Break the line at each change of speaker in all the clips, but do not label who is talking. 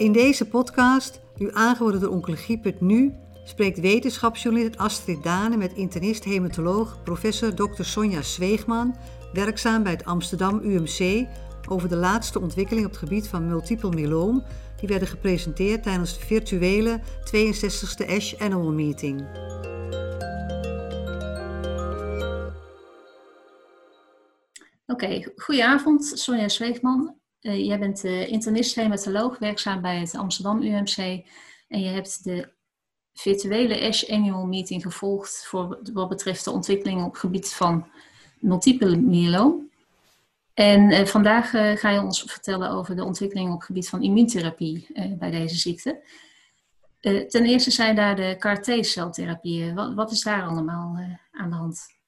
In deze podcast, u aangeboden door Oncologie.nu, spreekt wetenschapsjournalist Astrid Dane met internist-hematoloog professor Dr. Sonja Zweegman, werkzaam bij het Amsterdam UMC, over de laatste ontwikkeling op het gebied van multiple myeloom, die werden gepresenteerd tijdens de virtuele 62e ASH Annual Meeting.
Oké, okay, goedenavond, Sonja Zweegman. Uh, jij bent uh, internist-hematoloog, werkzaam bij het Amsterdam UMC. En je hebt de virtuele ASH Annual Meeting gevolgd voor wat betreft de ontwikkeling op gebied van multiple myeloom. En uh, vandaag ga je ons vertellen over de ontwikkeling op gebied van immuuntherapie bij deze ziekte. ten eerste zijn daar de CAR-T-celtherapieën. Wat, wat, is daar allemaal aan de hand?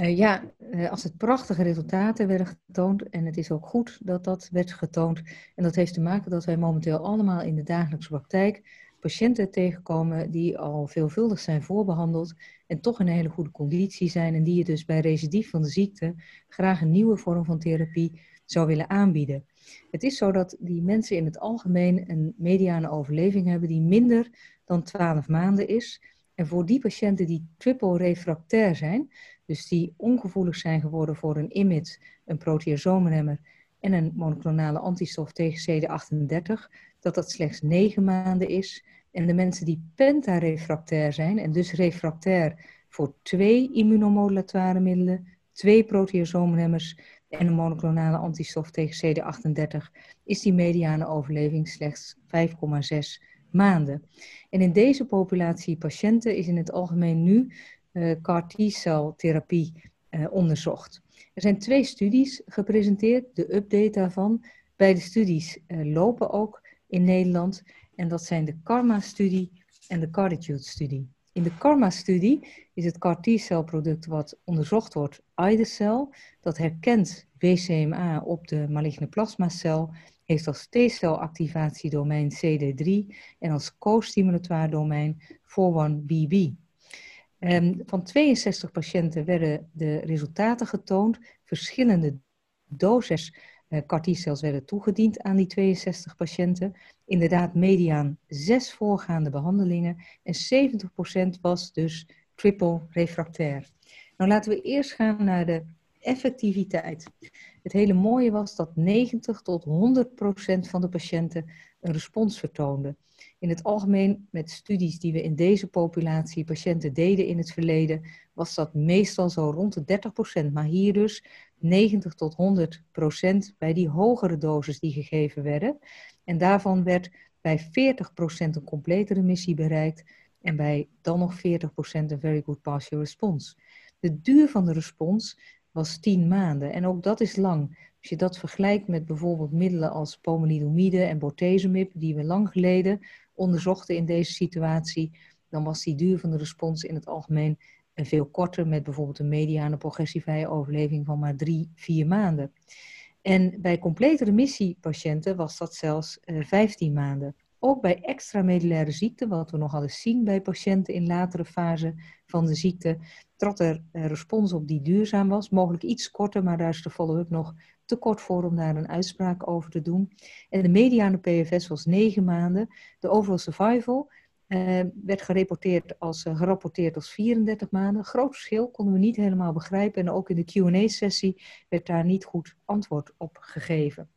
Uh, ja, uh, als het prachtige resultaten werden getoond, en het is ook goed dat dat werd getoond, en dat heeft te maken dat wij momenteel allemaal in de dagelijkse praktijk patiënten tegenkomen die al veelvuldig zijn voorbehandeld en toch in een hele goede conditie zijn en die je dus bij recidief van de ziekte graag een nieuwe vorm van therapie zou willen aanbieden. Het is zo dat die mensen in het algemeen een mediane overleving hebben die minder dan 12 maanden is. En voor die patiënten die triple refractair zijn, dus die ongevoelig zijn geworden voor een IMiD, een proteasoomremmer en een monoclonale antistof tegen CD38, dat dat slechts 9 maanden is. En de mensen die pentarefractair zijn, en dus refractair voor twee immunomodulatoire middelen, twee proteasoomremmers en een monoclonale antistof tegen CD38, is die mediane overleving slechts 5,6 maanden. En in deze populatie patiënten is in het algemeen nu CAR T-celtherapie uh, onderzocht. Er zijn twee studies gepresenteerd, de update daarvan. Beide studies uh, lopen ook in Nederland en dat zijn de CARMA-studie en de CARDITUDE-studie. In de CARMA-studie is het CAR T-celproduct wat onderzocht wordt, IDECEL, dat herkent BCMA op de maligne plasmacel, heeft als T-celactivatiedomein CD3 en als co-stimulatoire domein 4-1BB. Um, van 62 patiënten werden de resultaten getoond. Verschillende doses uh, werden toegediend aan die 62 patiënten. Inderdaad, mediaan zes voorgaande behandelingen. En 70% was dus triple refractair. Nou laten we eerst gaan naar de effectiviteit. Het hele mooie was dat 90 tot 100% van de patiënten een respons vertoonden. In het algemeen, met studies die we in deze populatie patiënten deden in het verleden, was dat meestal zo rond de 30% Maar hier dus 90 tot 100% bij die hogere doses die gegeven werden. En daarvan werd bij 40% een complete remissie bereikt en bij dan nog 40% een very good partial response. De duur van de respons was 10 maanden. En ook dat is lang. Als je dat vergelijkt met bijvoorbeeld middelen als pomalidomide en bortezomib, die we lang geleden onderzochten in deze situatie, dan was die duur van de respons in het algemeen veel korter, met bijvoorbeeld een mediane progressievrije overleving van maar drie, vier maanden. En bij complete remissiepatiënten was dat zelfs 15 maanden. Ook bij extramedullaire ziekte, wat we nogal eens zien bij patiënten in latere fase van de ziekte, trad er een respons op die duurzaam was. Mogelijk iets korter, maar daar is de follow-up nog te kort voor om daar een uitspraak over te doen. En de mediane PFS was 9 maanden. De overall survival uh, werd gerapporteerd als, uh, gerapporteerd als 34 maanden. Groot verschil, konden we niet helemaal begrijpen. En ook in de Q&A-sessie werd daar niet goed antwoord op gegeven.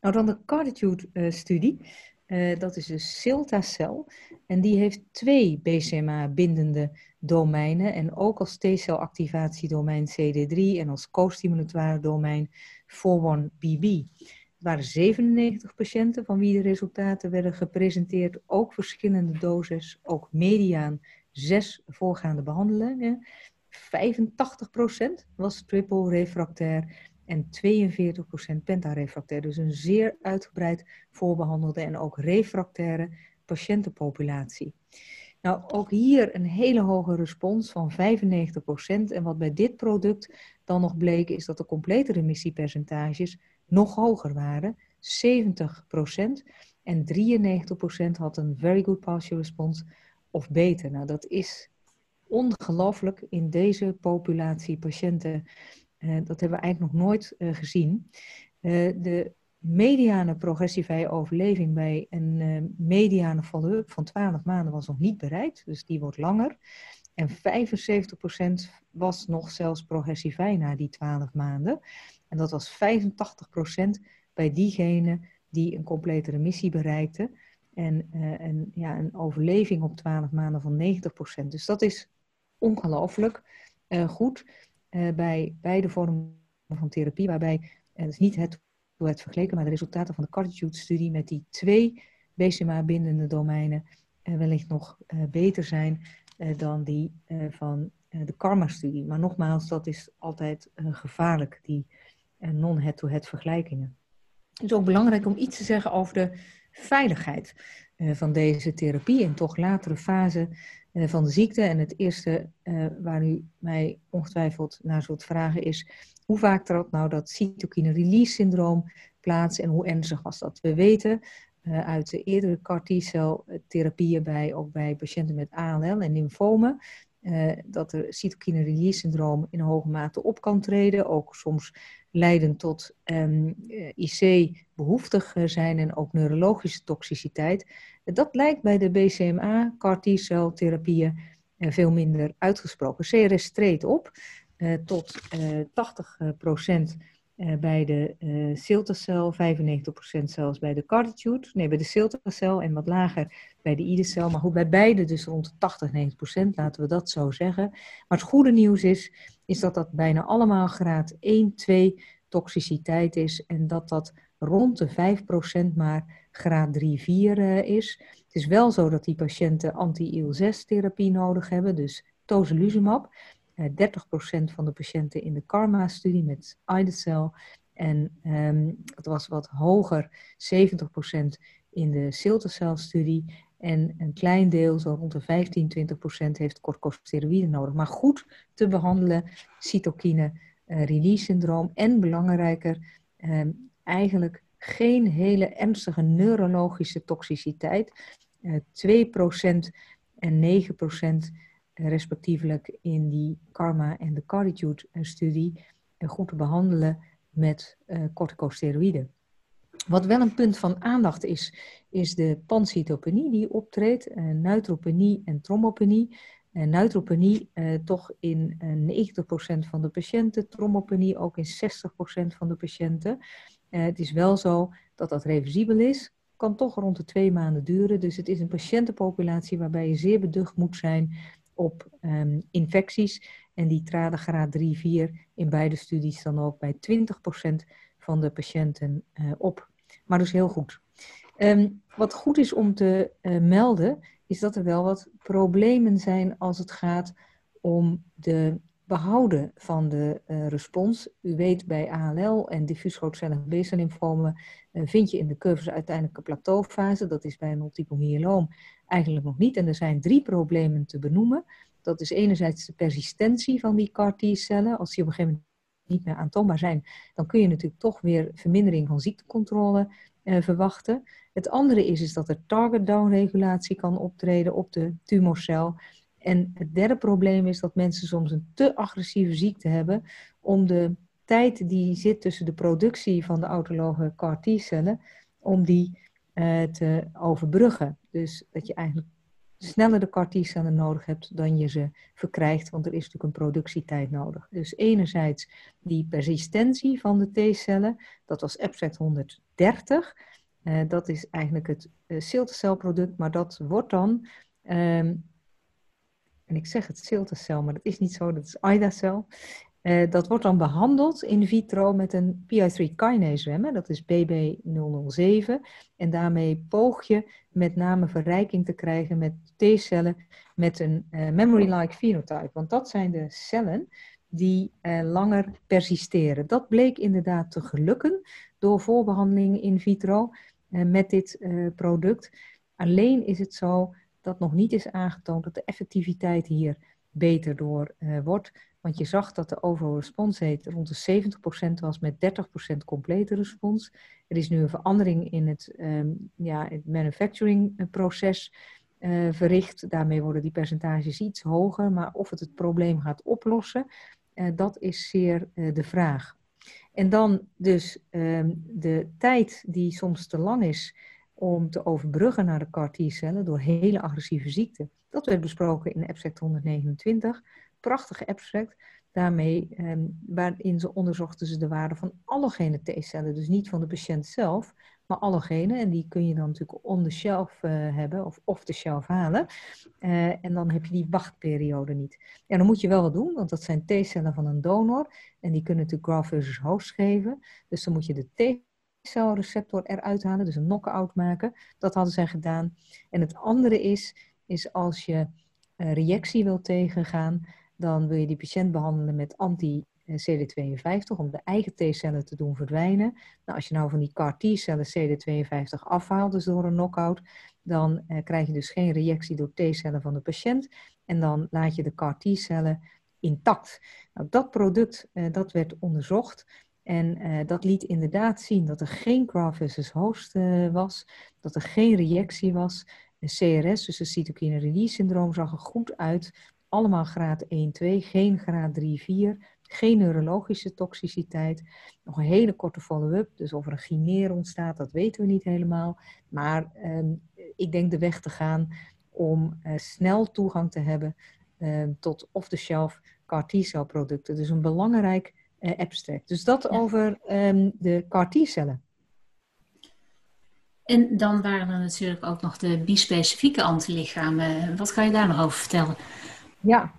Nou, dan de Carditude-studie. Uh, dat is de CILTA-cel. En die heeft twee BCMA-bindende domeinen. En ook als T-celactivatiedomein CD3 en als co-stimulatoire domein 4-1BB. Het waren 97 patiënten van wie de resultaten werden gepresenteerd. Ook verschillende doses, ook mediaan zes voorgaande behandelingen. 85% was triple refractair en 42% pentarefractair. Dus een zeer uitgebreid voorbehandelde en ook refractaire patiëntenpopulatie. Nou, ook hier een hele hoge respons van 95%. En wat bij dit product dan nog bleek, is dat de complete remissiepercentages nog hoger waren. 70% en 93% had een very good partial response of beter. Nou, dat is ongelooflijk in deze populatie patiënten. Uh, dat hebben we eigenlijk nog nooit uh, gezien. Uh, de mediane progressievrije overleving bij een mediane follow-up van 12 maanden was nog niet bereikt, dus die wordt langer. En 75% was nog zelfs progressievrij na die 12 maanden. En dat was 85% bij diegenen die een complete remissie bereikten. En, en ja, een overleving op 12 maanden van 90%. Dus dat is ongelooflijk goed uh, bij beide vormen van therapie, waarbij, dat is niet het het vergeleken, maar de resultaten van de Cartitude-studie met die twee BCMA-bindende domeinen wellicht nog beter zijn dan die van de Karma-studie. Maar nogmaals, dat is altijd gevaarlijk, die non-head-to-head vergelijkingen. Het is ook belangrijk om iets te zeggen over de veiligheid van deze therapie in toch latere fase uh, van de ziekte. En het eerste uh, waar u mij ongetwijfeld naar zult vragen is hoe vaak trad nou dat cytokine release syndroom plaats en hoe ernstig was dat? We weten uit de eerdere CAR T-cel therapieën bij, ook bij patiënten met ALL en lymfomen, dat er cytokine release syndroom in hoge mate op kan treden, ook soms leiden tot ehm, IC-behoeftig eh, zijn en ook neurologische toxiciteit. Dat lijkt bij de BCMA, CAR T-celtherapieën, uh, veel minder uitgesproken. CRS treedt op tot 80% bij de uh, Siltacel, 95% zelfs bij de Carditude, nee, bij de Siltacel en wat lager bij de Idecel. Maar goed, bij beide dus rond de 80, 90%, laten we dat zo zeggen. Maar het goede nieuws is, is dat dat bijna allemaal graad 1, 2 toxiciteit is en dat dat rond de 5% maar graad 3, 4 uh, is. Het is wel zo dat die patiënten anti-IL-6-therapie nodig hebben, dus tozolizumab. Uh, eh, 30% van de patiënten in de Karma-studie met Idecel en um, het was wat hoger, 70% in de Siltacel-studie. En een klein deel, zo rond de 15, 20 procent, heeft corticosteroïden nodig. Maar goed te behandelen, cytokine uh, release syndroom. En belangrijker, uh, eigenlijk geen hele ernstige neurologische toxiciteit. Uh, eh, 2 procent en 9 procent eh, respectievelijk in die Karma en de Carditude-studie. goed te behandelen met corticosteroïden. Wat wel een punt van aandacht is, is de pancytopenie die optreedt, uh, neutropenie en trombopenie. Uh, neutropenie uh, toch in 90% van de patiënten, trombopenie ook in 60% van de patiënten. het is wel zo dat dat reversibel is, kan toch rond de twee maanden duren. Dus het is een patiëntenpopulatie waarbij je zeer beducht moet zijn op um, infecties. En die traden graad 3, 4 in beide studies dan ook bij 20% van de patiënten op maar dus heel goed. Um, wat goed is om te uh, melden, is dat er wel wat problemen zijn als het gaat om de behouden van de uh, respons. U weet bij ALL en diffuus grootcellig B-cel uh, vind je in de curves uiteindelijk een plateaufase. Dat is bij een multiple myeloom eigenlijk nog niet. En er zijn drie problemen te benoemen. Dat is enerzijds de persistentie van die CAR-T-cellen. Als die op een gegeven niet meer aantoonbaar zijn, dan kun je natuurlijk toch weer vermindering van ziektecontrole eh, verwachten. Het andere is, is dat er target downregulatie kan optreden op de tumorcel. En het derde probleem is dat mensen soms een te agressieve ziekte hebben om de tijd die zit tussen de productie van de autologe CAR-T-cellen, om die uh, te overbruggen. Dus dat je eigenlijk sneller de CAR-T-cellen nodig hebt dan je ze verkrijgt, want er is natuurlijk een productietijd nodig. Dus enerzijds die persistentie van de T-cellen, dat was abstract 130. Uh, eh, dat is eigenlijk het uh, celproduct, maar dat wordt dan, um, en ik zeg het ciltacel, maar dat is niet zo, dat is IDA-cel. Uh, dat wordt dan behandeld in vitro met een PI3 kinase remmer, dat is BB007. En daarmee poog je met name verrijking te krijgen met T-cellen met een uh, memory-like phenotype. Want dat zijn de cellen die uh, langer persisteren. Dat bleek inderdaad te gelukken door voorbehandeling in vitro met dit product. Alleen is het zo dat nog niet is aangetoond dat de effectiviteit hier beter door wordt. Want je zag dat de overall response rond de 70% was met 30% complete respons. Er is nu een verandering in het, um, ja, het manufacturing eh, proces uh, verricht. Daarmee worden die percentages iets hoger. Maar of het het probleem gaat oplossen, uh, dat is zeer de vraag. En dan dus ehm, de tijd die soms te lang is om te overbruggen naar de CAR-T-cellen door hele agressieve ziekte. Dat werd besproken in abstract 129. Prachtige abstract. Daarmee, ehm, waarin ze onderzochten ze de waarde van allogene T-cellen. Dus niet van de patiënt zelf, maar allogene. En die kun je dan natuurlijk on the shelf uh, hebben of off the shelf halen. Uh, en dan heb je die wachtperiode niet. Ja, dan moet je wel wat doen, want dat zijn T-cellen van een donor. En die kunnen natuurlijk graft versus host geven. Dus dan moet je de T celreceptor eruit halen, dus een knock-out maken. Dat hadden zij gedaan. En het andere is, is als je uh, reactie wil tegengaan, dan wil je die patiënt behandelen met anti-CD52 om de eigen T-cellen te doen verdwijnen. Nou, als je nou van die CAR-T-cellen CD52 afhaalt, dus door een knockout, dan uh, krijg je dus geen reactie door T-cellen van de patiënt. En dan laat je de CAR-T-cellen intact. Nou, dat product uh, dat werd onderzocht. En uh, dat liet inderdaad zien dat er geen graft versus host uh, was, dat er geen reactie was. Een CRS, dus een cytokine release syndroom, zag er goed uit. Allemaal graad 1-2, geen graad 3-4, geen neurologische toxiciteit. Nog een hele korte follow-up, dus of er een chimeer ontstaat, dat weten we niet helemaal. Maar um, ik denk de weg te gaan om uh, snel toegang te hebben tot off-the-shelf CAR-T-cell producten. Dus een belangrijk uh, abstract. Dus dat ja. over um, de CAR-T-cellen.
En dan waren er natuurlijk ook nog de bispecifieke antilichamen. Wat kan je daar nog over vertellen?
Ja,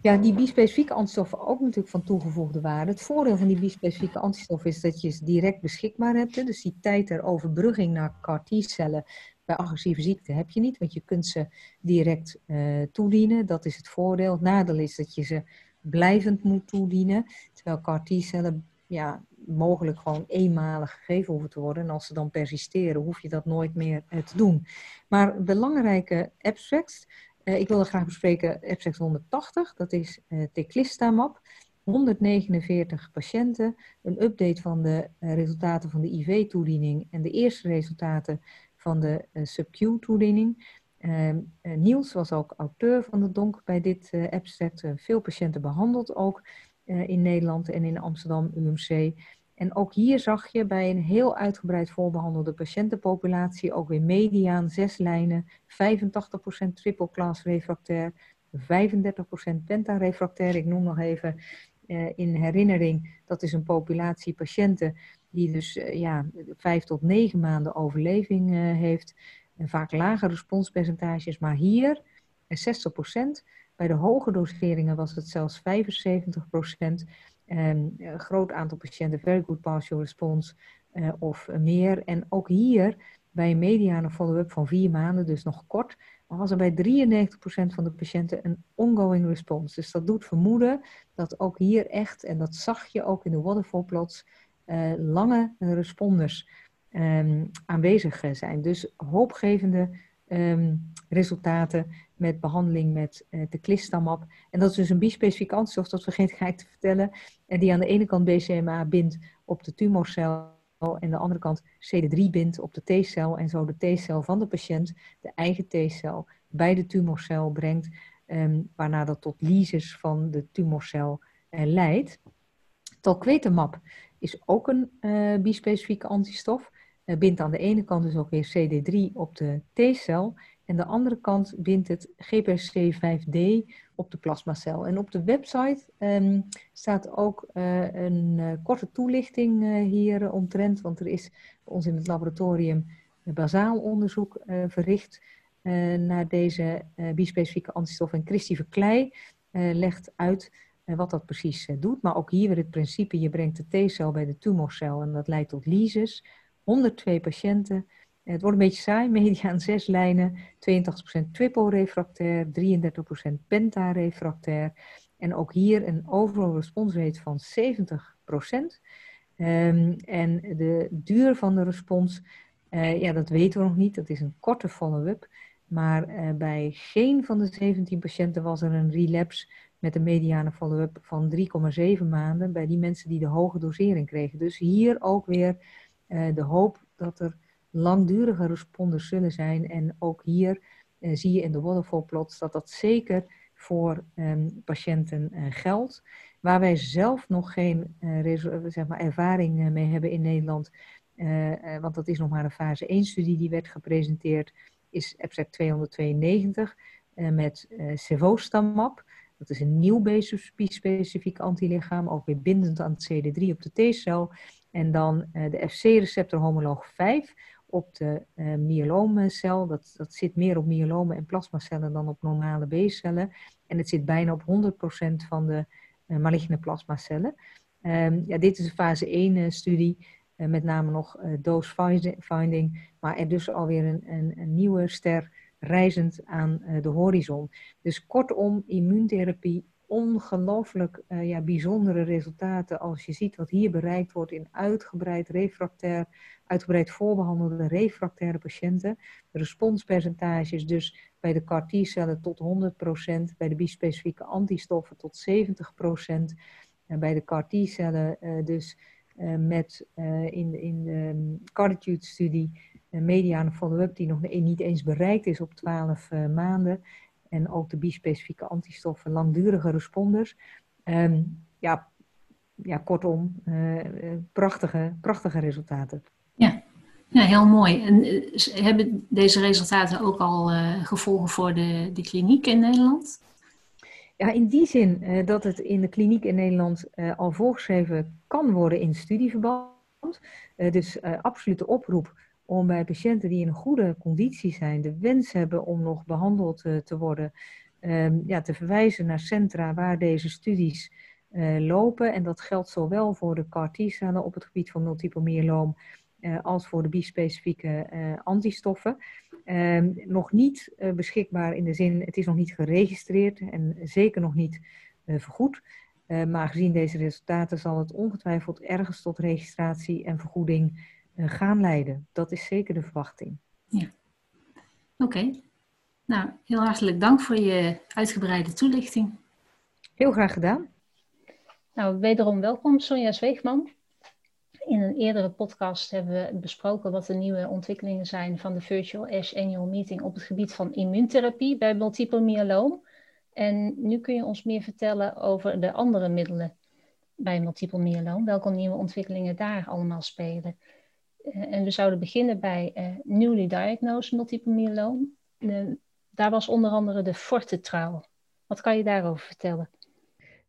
ja die bispecifieke antistoffen ook natuurlijk van toegevoegde waarde. Het voordeel van die bispecifieke antistoffen is dat je ze direct beschikbaar hebt. Hè? Dus die tijd ter overbrugging naar CAR-T-cellen bij agressieve ziekte heb je niet, want je kunt ze direct uh, toedienen. Dat is het voordeel. Het nadeel is dat je ze blijvend moet toedienen. Terwijl CAR-T-cellen ja, mogelijk gewoon eenmalig gegeven hoeven te worden. En als ze dan persisteren, hoef je dat nooit meer uh, te doen. Maar belangrijke abstracts. Uh, ik wilde graag bespreken abstract 180. Dat is uh, teclistamab. 149 patiënten. Een update van de resultaten van de IV-toediening. En de eerste resultaten van de sub-Q-toediening. Uh, Niels was ook auteur van de donk bij dit abstract. Veel patiënten behandeld ook in Nederland en in Amsterdam UMC. En ook hier zag je bij een heel uitgebreid voorbehandelde patiëntenpopulatie ook weer mediaan zes lijnen, 85% triple class refractair, 35% pentarefractair. Ik noem nog even in herinnering, dat is een populatie patiënten die dus ja, vijf tot negen maanden overleving heeft en vaak lage responspercentages, maar hier 60%. Bij de hoge doseringen was het zelfs 75%. En een groot aantal patiënten very good partial response uh, of meer. En ook hier bij een mediane follow-up van vier maanden, dus nog kort, was er bij 93% van de patiënten een ongoing response. Dus dat doet vermoeden dat ook hier echt, en dat zag je ook in de waterfall plots, uh, lange responders um, aanwezig zijn. Dus hoopgevende um, resultaten met behandeling met uh, de klistamab. En dat is dus een bispecifiek antistof, dat vergeet ik te vertellen, en die aan de ene kant BCMA bindt op de tumorcel en de andere kant CD3 bindt op de T-cel en zo de T-cel van de patiënt, de eigen T-cel, bij de tumorcel brengt, um, waarna dat tot lysis van de tumorcel uh, leidt. Talquetamab is ook een uh, bispecifieke antistof bindt aan de ene kant dus ook weer CD3 op de T-cel. En de andere kant bindt het GPC5D op de plasmacel. En op de website um, staat ook uh, een uh, korte toelichting uh, hier omtrent. Want er is ons in het laboratorium bazaal onderzoek verricht naar deze bispecifieke antistof. En Christy Verklei legt uit wat dat precies doet. Maar ook hier weer het principe, je brengt de T-cel bij de tumorcel en dat leidt tot lysis. 102 patiënten. Het wordt een beetje saai, mediaan 6 lijnen, 82% triple refractair, 33% penta-refractair. En ook hier een overall response rate van 70%. Um, en de duur van de respons, uh, ja, dat weten we nog niet. Dat is een korte follow-up. Maar uh, bij geen van de 17 patiënten was er een relapse met een mediane follow-up van 3,7 maanden bij die mensen die de hoge dosering kregen. Dus hier ook weer uh, de hoop dat er langdurige responders zullen zijn. En ook hier uh, zie je in de waterfall plots dat dat zeker voor um, patiënten uh, geldt. Waar wij zelf nog geen zeg maar, ervaring mee hebben in Nederland, want dat is nog maar een fase 1 studie die werd gepresenteerd, is abstract 292 met cevostamab. Dat is een nieuw specifiek antilichaam, ook weer bindend aan het CD3 op de T-cel. En dan de FC-receptor homoloog 5 op de uh. Dat, dat zit meer op myelomen en plasmacellen dan op normale B-cellen. En het zit bijna op 100% van de uh, maligne plasmacellen. Um, ja, dit is een fase 1 studie, uh, met name nog dose finding, maar er dus alweer een, een, een nieuwe ster reizend aan de horizon. Dus kortom, immuuntherapie ongelooflijk uh, ja, bijzondere resultaten als je ziet wat hier bereikt wordt in uitgebreid refractair, uitgebreid voorbehandelde refractaire patiënten. De responspercentages dus bij de CAR T-cellen tot 100%, bij de bispecifieke antistoffen tot 70%, en bij de CAR T-cellen uh, dus uh, met in, in de Carditude-studie een mediane follow-up die nog niet eens bereikt is op 12 maanden en ook de bispecifieke antistoffen langdurige responders. Um, ja, ja, kortom, uh, prachtige, prachtige resultaten.
Ja. ja, heel mooi. En uh, hebben deze resultaten ook al uh, gevolgen voor de, de kliniek in Nederland?
Ja, in die zin dat het in de kliniek in Nederland al voorgeschreven kan worden in studieverband. dus absolute oproep om bij patiënten die in een goede conditie zijn, de wens hebben om nog behandeld uh, te worden, um, ja, te verwijzen naar centra waar deze studies uh, lopen. En dat geldt zowel voor de CAR-T-cellen op het gebied van multiple myeloom uh, als voor de bispecifieke antistoffen. Um, nog niet beschikbaar in de zin, het is nog niet geregistreerd en zeker nog niet vergoed. maar gezien deze resultaten zal het ongetwijfeld ergens tot registratie en vergoeding eh, gaan leiden. Dat is zeker de verwachting.
Ja, oké. Nou, heel hartelijk dank voor je uitgebreide toelichting.
Heel graag gedaan.
Nou, wederom welkom Sonja Zweegman. In een eerdere podcast hebben we besproken wat de nieuwe ontwikkelingen zijn van de Virtual ASH Annual Meeting op het gebied van immuuntherapie bij multiple myeloom. En nu kun je ons meer vertellen over de andere middelen bij multiple myeloom, welke nieuwe ontwikkelingen daar allemaal spelen. Eh, en we zouden beginnen bij uh, newly diagnosed multiple myeloom. daar was onder andere de Forte trial. Wat kan je daarover vertellen?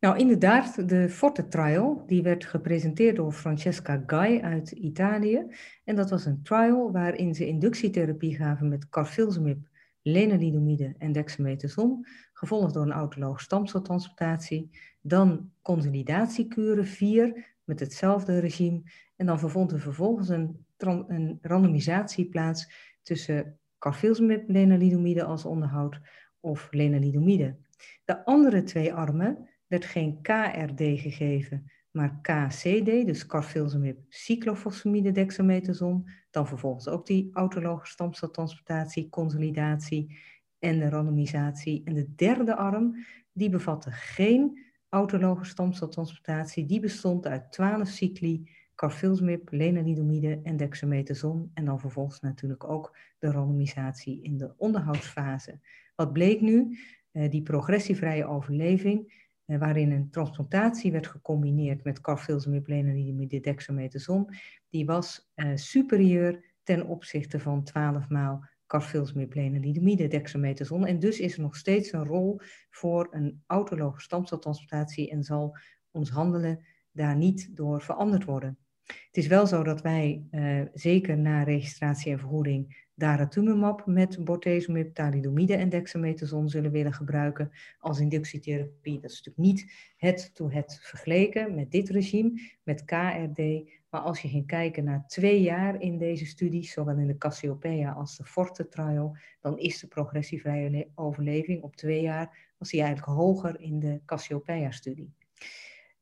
Nou, inderdaad, de Forte trial, die werd gepresenteerd door Francesca Gai uit Italië. En dat was een trial waarin ze inductietherapie gaven met carfilzomib, lenalidomide en dexamethason, gevolgd door een autoloog stamceltransplantatie. Dan consolidatiekuren, vier, met hetzelfde regime. En dan vond er vervolgens een een randomisatie plaats tussen carfilzomib lenalidomide als onderhoud of lenalidomide. De andere twee armen werd geen KRD gegeven, maar KCD, dus carfilzomib cyclophosphamide dexamethason, dan vervolgens ook die autologe stamceltransplantatie, consolidatie en de randomisatie. En de derde arm, die bevatte geen autologe stamceltransplantatie, die bestond uit 12 cycli carfilzomib, lenalidomide en dexamethason. En dan vervolgens natuurlijk ook de randomisatie in de onderhoudsfase. Wat bleek nu? Uh, die progressievrije overleving, uh, waarin een transplantatie werd gecombineerd met carfilzomib, lenalidomide, dexamethason, die was uh, superieur ten opzichte van 12 maal carfilzomib, lenalidomide, dexamethason. En dus is er nog steeds een rol voor een autologe stamceltransplantatie en zal ons handelen daar niet door veranderd worden. Het is wel zo dat wij uh, zeker na registratie en vergoeding daratumumab met bortezomib, thalidomide en dexamethason zullen willen gebruiken als inductietherapie. Dat is natuurlijk niet het to het vergeleken met dit regime, met KRD. Maar als je ging kijken naar twee jaar in deze studies, zowel in de Cassiopeia als de Forte trial, dan is de progressievrije overleving op twee jaar was die eigenlijk hoger in de Cassiopeia-studie.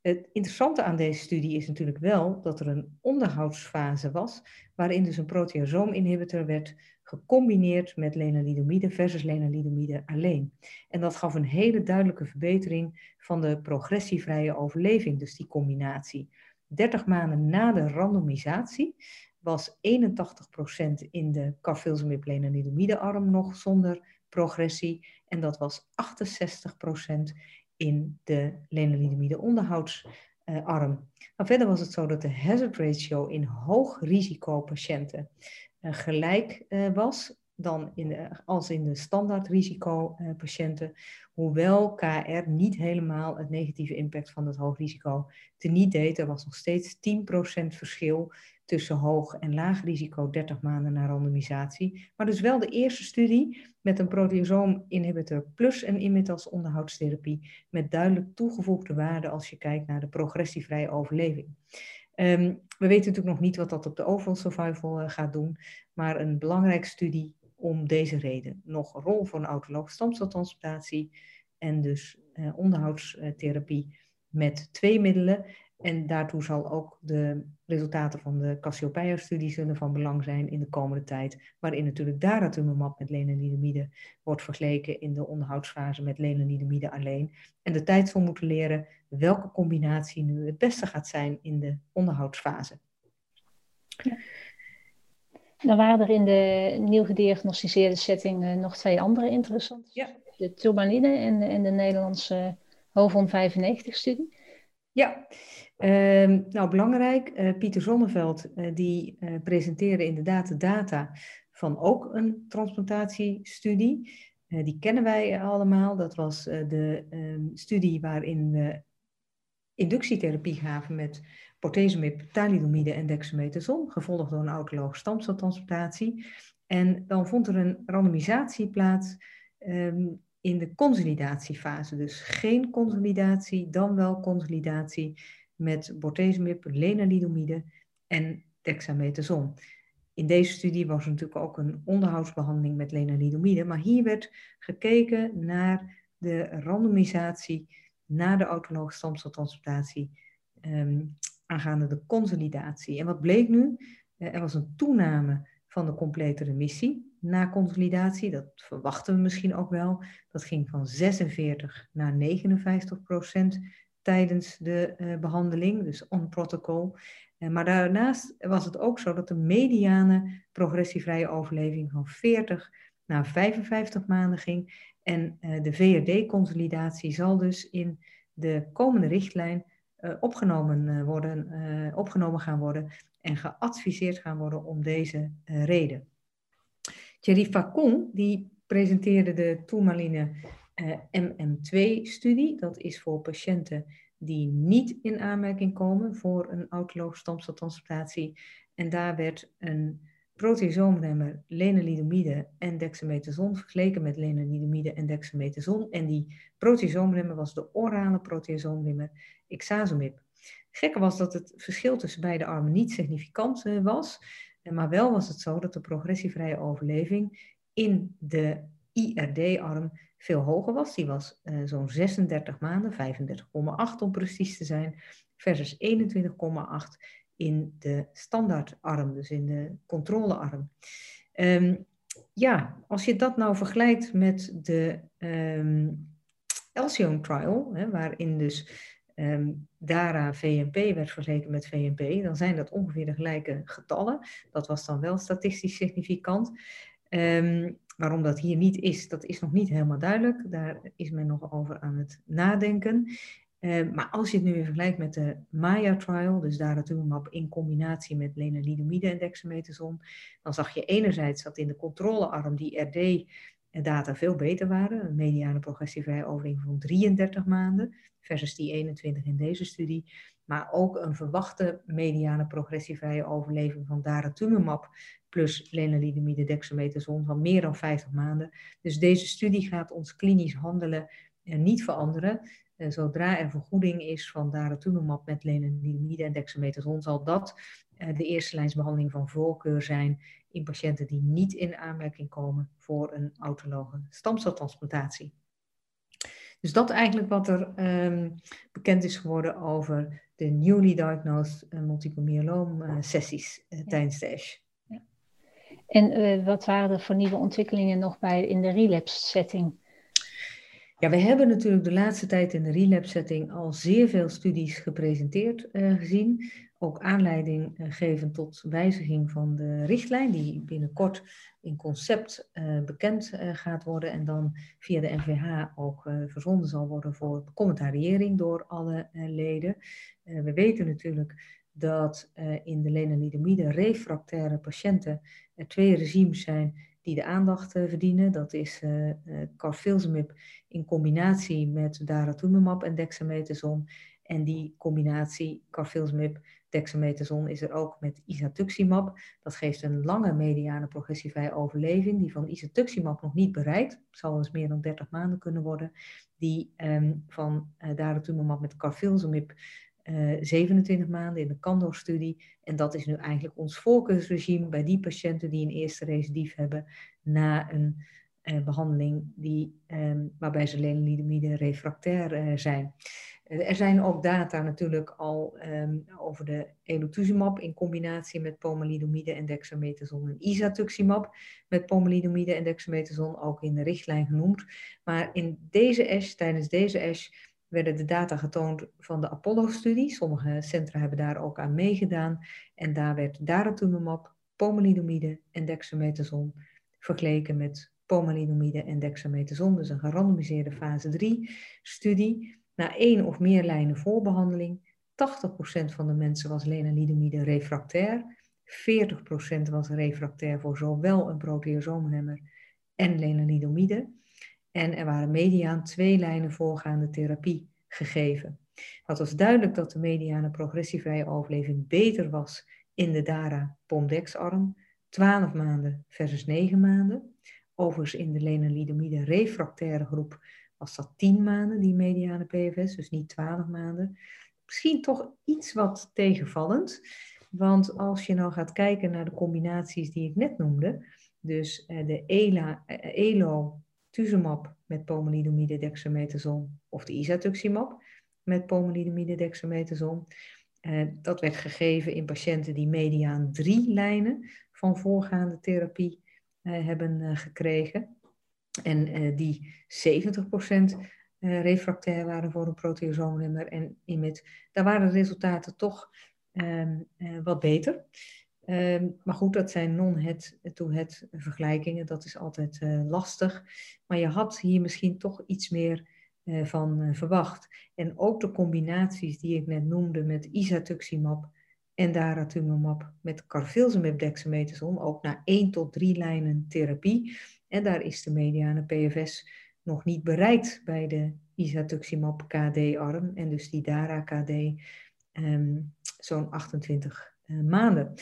Het interessante aan deze studie is natuurlijk wel dat er een onderhoudsfase was, waarin dus een proteasoominhibitor werd gecombineerd met lenalidomide versus lenalidomide alleen. En dat gaf een hele duidelijke verbetering van de progressievrije overleving, dus die combinatie. 30 maanden na de randomisatie was 81% in de carfilzomib lenalidomide arm nog zonder progressie en dat was 68% in de lenalidomide onderhoudsarm. Verder was het zo dat de hazard ratio in hoog risico patiënten gelijk was dan in de, als in de standaard risicopatiënten, hoewel KR niet helemaal het negatieve impact van het hoog risico teniet deed. Er was nog steeds 10% verschil tussen hoog en laag risico 30 maanden na randomisatie. Maar dus wel de eerste studie met een proteasoom-inhibitor plus een imitas onderhoudstherapie met duidelijk toegevoegde waarde als je kijkt naar de progressievrije overleving. Um, we weten natuurlijk nog niet wat dat op de overall survival uh, gaat doen, maar een belangrijke studie om deze reden. Nog rol voor een autologe stamceltransplantatie en dus uh, onderhoudstherapie met twee middelen. En daartoe zal ook de resultaten van de Cassiopeia-studie zullen van belang zijn in de komende tijd, waarin natuurlijk daratumumab met lenalidomide wordt vergeleken in de onderhoudsfase met lenalidomide alleen. En de tijd zal moeten leren welke combinatie nu het beste gaat zijn in de onderhoudsfase.
Ja. Dan waren er in de nieuw gediagnosticeerde setting uh, nog twee andere interessante. Ja. De turbaline en, en de Nederlandse HOVON 95-studie.
Ja, uh, nou belangrijk. Uh, Pieter Zonneveld uh, die presenteerde inderdaad de data van ook een transplantatiestudie. die kennen wij allemaal. Dat was de um, studie waarin we inductietherapie gaven met bortezomib, thalidomide en dexamethason, gevolgd door een autologe stamceltransplantatie. En dan vond er een randomisatie plaats um, in de consolidatiefase. Dus geen consolidatie, dan wel consolidatie met bortezomib, lenalidomide en dexamethason. In deze studie was er natuurlijk ook een onderhoudsbehandeling met lenalidomide, maar hier werd gekeken naar de randomisatie na de autologe stamceltransplantatie um, aangaande de consolidatie. En wat bleek nu? Eh, er was een toename van de complete remissie na consolidatie. Dat verwachten we misschien ook wel. Dat ging van 46 naar 59 procent tijdens de uh, behandeling, dus on protocol. Uh, maar daarnaast was het ook zo dat de mediane progressievrije overleving van 40 naar 55 maanden ging. En uh, de VRD-consolidatie zal dus in de komende richtlijn opgenomen, worden, opgenomen gaan worden en geadviseerd gaan worden om deze reden. Thierry Facon die presenteerde de tourmaline MM2-studie. Dat is voor patiënten die niet in aanmerking komen voor een autologe stamceltransplantatie. En daar werd een proteasoomremmer lenalidomide en dexamethason vergeleken met lenalidomide en dexamethason. En die proteasoomremmer was de orale proteasoomremmer ixazomib. Gekke was dat het verschil tussen beide armen niet significant uh, was, maar wel was het zo dat de progressievrije overleving in de IRD-arm veel hoger was. Die was uh, zo'n 36 maanden, 35,8 om precies te zijn, versus 21,8 in de standaardarm, dus in de controlearm. Um, ja, als je dat nou vergelijkt met de um, Elsion trial, hè, waarin dus um, DARA VNP werd vergeleken met VNP, dan zijn dat ongeveer de gelijke getallen. Dat was dan wel statistisch significant. Waarom dat hier niet is, dat is nog niet helemaal duidelijk. Daar is men nog over aan het nadenken. Uh, maar als je het nu weer vergelijkt met de Maya-trial, dus daratumumab in combinatie met lenalidomide en dexamethason, dan zag je enerzijds dat in de controlearm die RD-data veel beter waren, een mediane progressievrije overleving van 33 maanden, versus die 21 in deze studie, maar ook een verwachte mediane progressievrije overleving van daratumumab plus lenalidomide dexamethason van meer dan 50 maanden. Dus deze studie gaat ons klinisch handelen niet veranderen. Uh, zodra er vergoeding is van daratumumab met lenalidomide en dexamethason, zal dat uh, de eerste lijnsbehandeling van voorkeur zijn in patiënten die niet in aanmerking komen voor een autologe stamceltransplantatie. Dus dat eigenlijk wat er um, bekend is geworden over de newly diagnosed uh, multiple myeloma sessies ja. tijdens de ASH. Ja.
En wat waren er voor nieuwe ontwikkelingen nog bij in de relapse setting?
Ja, we hebben natuurlijk de laatste tijd in de relapse setting al zeer veel studies gepresenteerd uh, gezien. ook aanleiding geven tot wijziging van de richtlijn, die binnenkort in concept bekend gaat worden en dan via de NVH ook verzonden zal worden voor commentariëring door alle leden. we weten natuurlijk dat in de lenalidomide refractaire patiënten er twee regimes zijn die de aandacht uh, verdienen. Dat is uh, carfilzomib in combinatie met daratumumab en dexamethason. En die combinatie carfilzomib dexamethason is er ook met isatuximab. Dat geeft een lange mediane progressievrije overleving, die van isatuximab nog niet bereikt. Zal dus meer dan 30 maanden kunnen worden. Die um, van uh, daratumumab met carfilzomib 27 eh, maanden in de Candor-studie. En dat is nu eigenlijk ons voorkeursregime bij die patiënten die een eerste recidief hebben na een uh, behandeling die, um, waarbij ze lenalidomide refractair uh, zijn. er zijn ook data natuurlijk al um, over de elotuzumab in combinatie met pomalidomide en dexamethason en isatuximab met pomalidomide en dexamethason ook in de richtlijn genoemd. Maar in deze ASH, tijdens deze ASH, werden de data getoond van de Apollo-studie. Sommige centra hebben daar ook aan meegedaan. En daar werd daratumumab, pomalidomide en dexamethason vergeleken met pomalidomide en dexamethason. Dus een gerandomiseerde fase 3-studie. Na één of meer lijnen voorbehandeling, 80% van de mensen was lenalidomide refractair. 40% was refractair voor zowel een proteasoomhemmer en lenalidomide. En er waren mediaan twee lijnen voorgaande therapie gegeven. Het was duidelijk dat de mediane progressievrije overleving beter was in de DARA-Pomdex-arm, 12 maanden versus 9 maanden. Overigens in de lenalidomide refractaire groep was dat 10 maanden, die mediane PFS, dus niet 12 maanden. Misschien toch iets wat tegenvallend, want als je nou gaat kijken naar de combinaties die ik net noemde, dus eh, de ELA, eh, ELO tuzumab met pomalidomide dexamethason of de isatuximab met pomalidomide dexamethason. Uh, dat werd gegeven in patiënten die mediaan drie lijnen van voorgaande therapie uh, hebben uh, gekregen. En die 70% refractair waren voor een proteasoomremmer en IMID. Daar waren de resultaten toch ehm, wat beter. Ehm, maar goed, dat zijn non-head-to-head vergelijkingen. Dat is altijd uh, lastig. Maar je had hier misschien toch iets meer uh, van uh, verwacht. En ook de combinaties die ik net noemde met isatuximab en daratumumab met carfilzomib dexamethason, ook na 1 tot 3 lijnen therapie. En daar is de mediane PFS nog niet bereikt bij de isatuximab KD-arm en dus die dara-KD ehm, zo'n 28 maanden.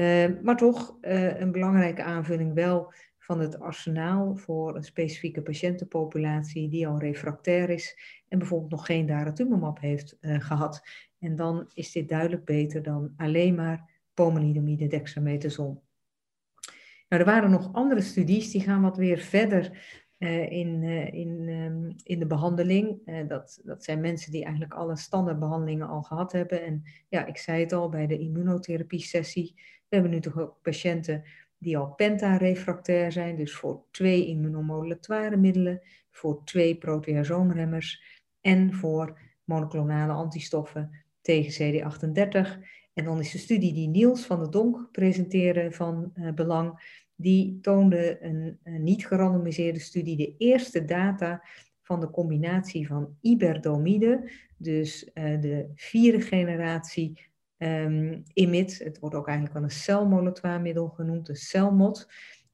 Uh, maar toch uh, een belangrijke aanvulling wel van het arsenaal voor een specifieke patiëntenpopulatie die al refractair is en bijvoorbeeld nog geen daratumumab heeft uh, gehad. En dan is dit duidelijk beter dan alleen maar pomalidomide dexamethason. Nou, er waren nog andere studies die gaan wat weer verder uh, in, in, um, in de behandeling. Dat, dat zijn mensen die eigenlijk alle standaardbehandelingen al gehad hebben. En ja, ik zei het al bij de immunotherapie sessie. We hebben nu toch ook patiënten die al penta-refractair zijn, dus voor twee immunomodulatoire middelen, voor twee proteasoomremmers en voor monoclonale antistoffen tegen CD38. En dan is de studie die Niels van der Donk presenteerde van uh, belang. Die toonde een, een niet gerandomiseerde studie, de eerste data van de combinatie van iberdomide, dus uh, de vierde generatie um, IMID. Het wordt ook eigenlijk wel een celmolatoirmiddel genoemd, een celmot.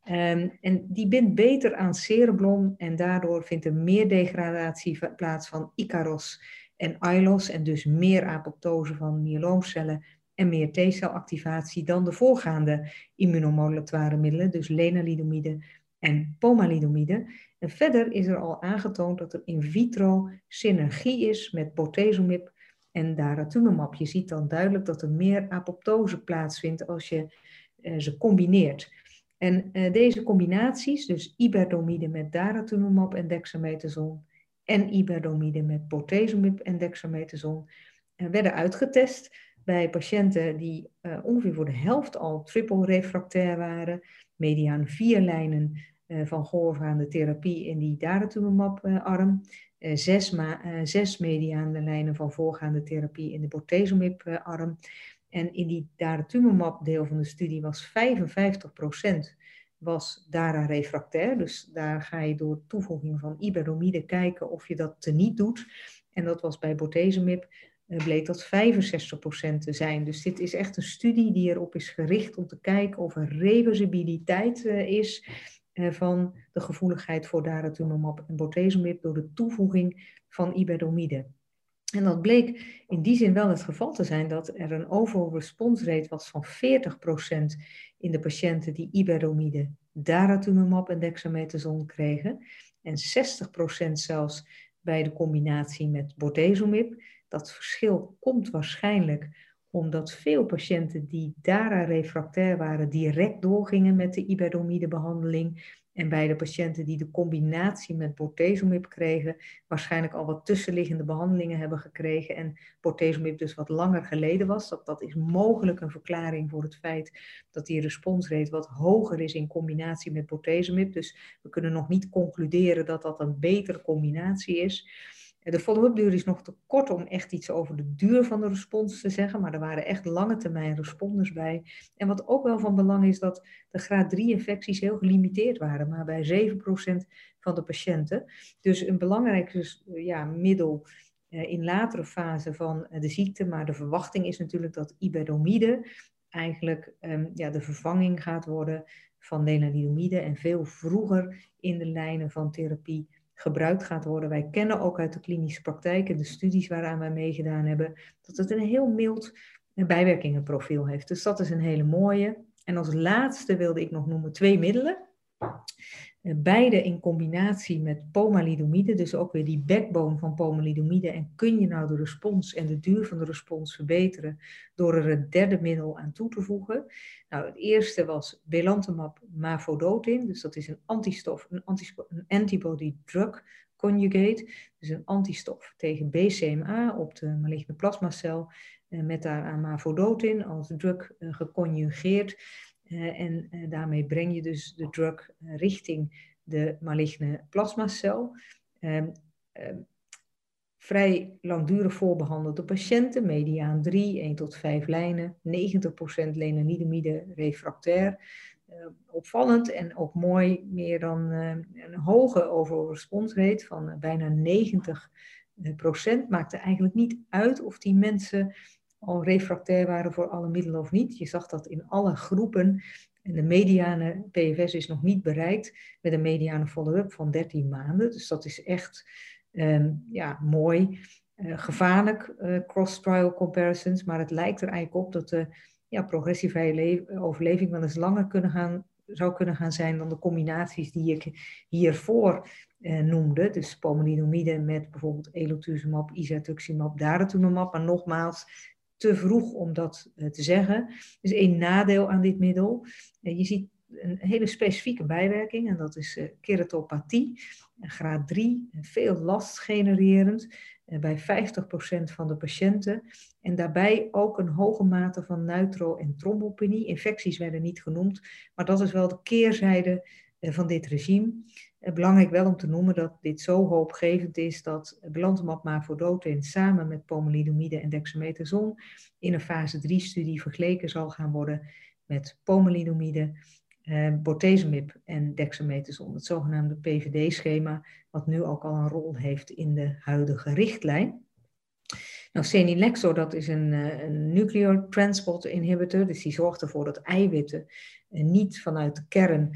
Um, en die bindt beter aan cereblon en daardoor vindt er meer degradatie plaats van Icaros en ILOS en dus meer apoptose van myeloomcellen en meer T-celactivatie dan de voorgaande immunomodulatoire middelen, dus lenalidomide en pomalidomide. En verder is er al aangetoond dat er in vitro synergie is met bortezomib en daratumumab. Je ziet dan duidelijk dat er meer apoptose plaatsvindt als je uh, ze combineert. En uh, deze combinaties, dus iberdomide met daratumumab en dexamethason en iberdomide met bortezomib en dexamethason, uh, werden uitgetest bij patiënten die ongeveer voor de helft al triple refractair waren, mediaan vier lijnen van voorgaande therapie in die daratumumab-arm. Eh, zes, ma zes mediane lijnen van voorgaande therapie in de bortezomib-arm. En in die daratumumab deel van de studie was 55% was dara refractair. Dus daar ga je door toevoeging van iberdomide kijken of je dat teniet doet. En dat was bij bortezomib bleek dat 65% te zijn. Dus dit is echt een studie die erop is gericht om te kijken of er reversibiliteit is van de gevoeligheid voor daratumumab en bortezomib door de toevoeging van iberdomide. En dat bleek in die zin wel het geval te zijn dat er een overall rate was van 40% in de patiënten die iberdomide, daratumumab en dexamethason kregen. En 60% zelfs bij de combinatie met bortezomib. Dat verschil komt waarschijnlijk omdat veel patiënten die DARA-refractair waren direct doorgingen met de iberdomide behandeling en bij de patiënten die de combinatie met bortezomib kregen, waarschijnlijk al wat tussenliggende behandelingen hebben gekregen en bortezomib dus wat langer geleden was. Dat, dat is mogelijk een verklaring voor het feit dat die responsrate wat hoger is in combinatie met bortezomib. Dus we kunnen nog niet concluderen dat dat een betere combinatie is. De follow-up duur is nog te kort om echt iets over de duur van de respons te zeggen, maar er waren echt lange termijn responders bij. En wat ook wel van belang is, dat de graad 3 infecties heel gelimiteerd waren, maar bij 7% van de patiënten. Dus een belangrijk dus, ja, middel eh, in latere fase van de ziekte, maar de verwachting is natuurlijk dat iberdomide eigenlijk um, ja, de vervanging gaat worden van lenalidomide en veel vroeger in de lijnen van therapie gebruikt gaat worden. Wij kennen ook uit de klinische praktijk en de studies waaraan wij meegedaan hebben, dat het een heel mild bijwerkingenprofiel heeft. Dus dat is een hele mooie. En als laatste wilde ik nog noemen twee middelen. Eh, beide in combinatie met pomalidomide, dus ook weer die backbone van pomalidomide. En kun je nou de respons en de duur van de respons verbeteren door er een derde middel aan toe te voegen? Nou, het eerste was belantamab mafodotin, dus dat is een antistof, een, een antibody drug conjugate, dus een antistof tegen BCMA op de maligne plasmacel, eh, met daaraan mafodotin als drug eh, geconjugeerd. Uh, en uh, daarmee breng je dus de drug uh, richting de maligne plasmacel. Um, vrij langdurig voorbehandelde patiënten, mediaan 3, 1 tot 5 lijnen, 90% lenalidomide refractair. opvallend en ook mooi, meer dan een hoge overall response rate van bijna 90%. Maakte eigenlijk niet uit of die mensen al refractair waren voor alle middelen of niet. Je zag dat in alle groepen. En de mediane PFS is nog niet bereikt met een mediane follow-up van 13 maanden. Dus dat is echt um, ja, mooi. Uh, gevaarlijk, uh, cross-trial comparisons. Maar het lijkt er eigenlijk op dat de ja, progressievrije overleving wel eens langer kunnen gaan, zou kunnen gaan zijn dan de combinaties die ik hiervoor uh, noemde. Dus pomalidomide met bijvoorbeeld elotuzumab, isatuximab, daratumumab. Maar nogmaals, te vroeg om dat eh, te zeggen. Is één nadeel aan dit middel. Eh, je ziet een hele specifieke bijwerking en dat is eh, keratopathie, graad 3, veel last genererend bij 50% van de patiënten. En daarbij ook een hoge mate van neutro- en trombopenie. Infecties werden niet genoemd, maar dat is wel de keerzijde van dit regime. Belangrijk wel om te noemen dat dit zo hoopgevend is dat belantamab mafodotin samen met pomalidomide en dexamethason in een fase 3-studie vergeleken zal gaan worden met pomalidomide, eh, bortezomib en dexamethason, het zogenaamde PVD-schema, wat nu ook al een rol heeft in de huidige richtlijn. Nou, dat is een, uh, een nuclear transport inhibitor, dus die zorgt ervoor dat eiwitten uh, niet vanuit de kern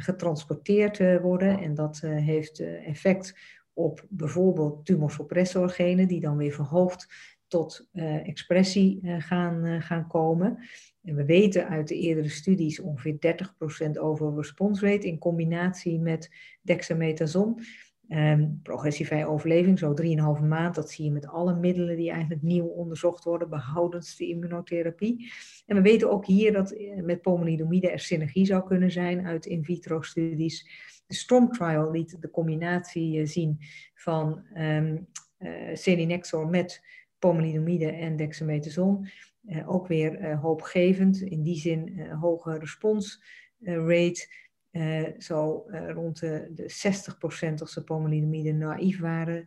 getransporteerd eh, worden. En dat eh, heeft eh, effect op bijvoorbeeld tumosuppressorgenen, die dan weer verhoogd tot expressie gaan, gaan komen. En we weten uit de eerdere studies ongeveer 30% over response rate in combinatie met dexamethason. Um, progressievrije overleving, zo 3,5 maand, dat zie je met alle middelen die eigenlijk nieuw onderzocht worden, behoudens de immunotherapie. En we weten ook hier dat eh, met pomalidomide er synergie zou kunnen zijn uit in vitro studies. De STROM trial liet de combinatie eh, zien van um, met pomalidomide en dexamethason. Ook weer hoopgevend, in die zin hoge respons rate. Uh, zo uh, rond de, de 60% als ze pomalidomide naïef waren, 40%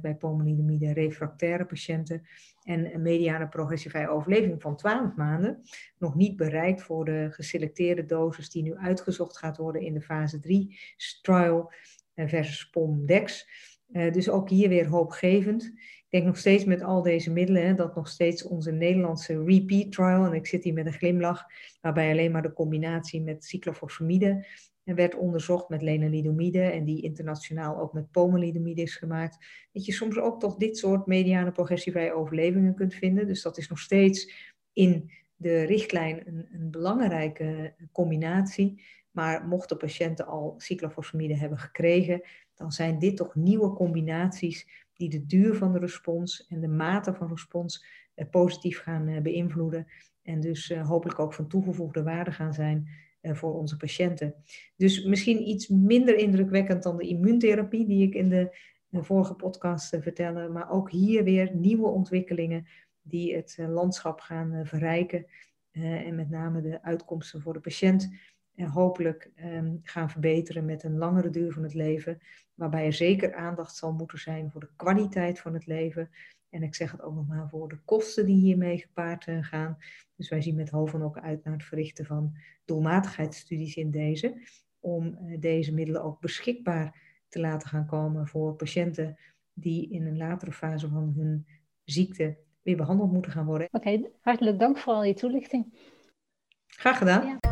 bij pomalidomide refractaire patiënten en een mediane progressievrije overleving van 12 maanden. Nog niet bereikt voor de geselecteerde dosis die nu uitgezocht gaat worden in de fase 3 trial uh, versus POM-DEX. dus ook hier weer hoopgevend. Denk nog steeds met al deze middelen hè, dat nog steeds onze Nederlandse repeat trial, en ik zit hier met een glimlach, waarbij alleen maar de combinatie met cyclophosphamide werd onderzocht met lenalidomide en die internationaal ook met pomalidomide is gemaakt. Dat je soms ook toch dit soort mediane progressievrije overlevingen kunt vinden. Dus dat is nog steeds in de richtlijn een, een belangrijke combinatie. Maar mochten patiënten al cyclophosphamide hebben gekregen, dan zijn dit toch nieuwe combinaties die de duur van de respons en de mate van respons eh, positief gaan eh, beïnvloeden. En dus uh, hopelijk ook van toegevoegde waarde gaan zijn voor onze patiënten. Dus misschien iets minder indrukwekkend dan de immuuntherapie die ik in de, vorige podcast vertelde. Maar ook hier weer nieuwe ontwikkelingen die het landschap gaan verrijken. en met name de uitkomsten voor de patiënt hopelijk um, gaan verbeteren met een langere duur van het leven. Waarbij er zeker aandacht zal moeten zijn voor de kwaliteit van het leven. En ik zeg het ook nog maar voor de kosten die hiermee gepaard uh, gaan. Dus wij zien met Hoven ook uit naar het verrichten van doelmatigheidsstudies in deze. Om uh, deze middelen ook beschikbaar te laten gaan komen voor patiënten die in een latere fase van hun ziekte weer behandeld moeten gaan worden.
Oké, okay, hartelijk dank voor al die toelichting.
Graag gedaan. Ja.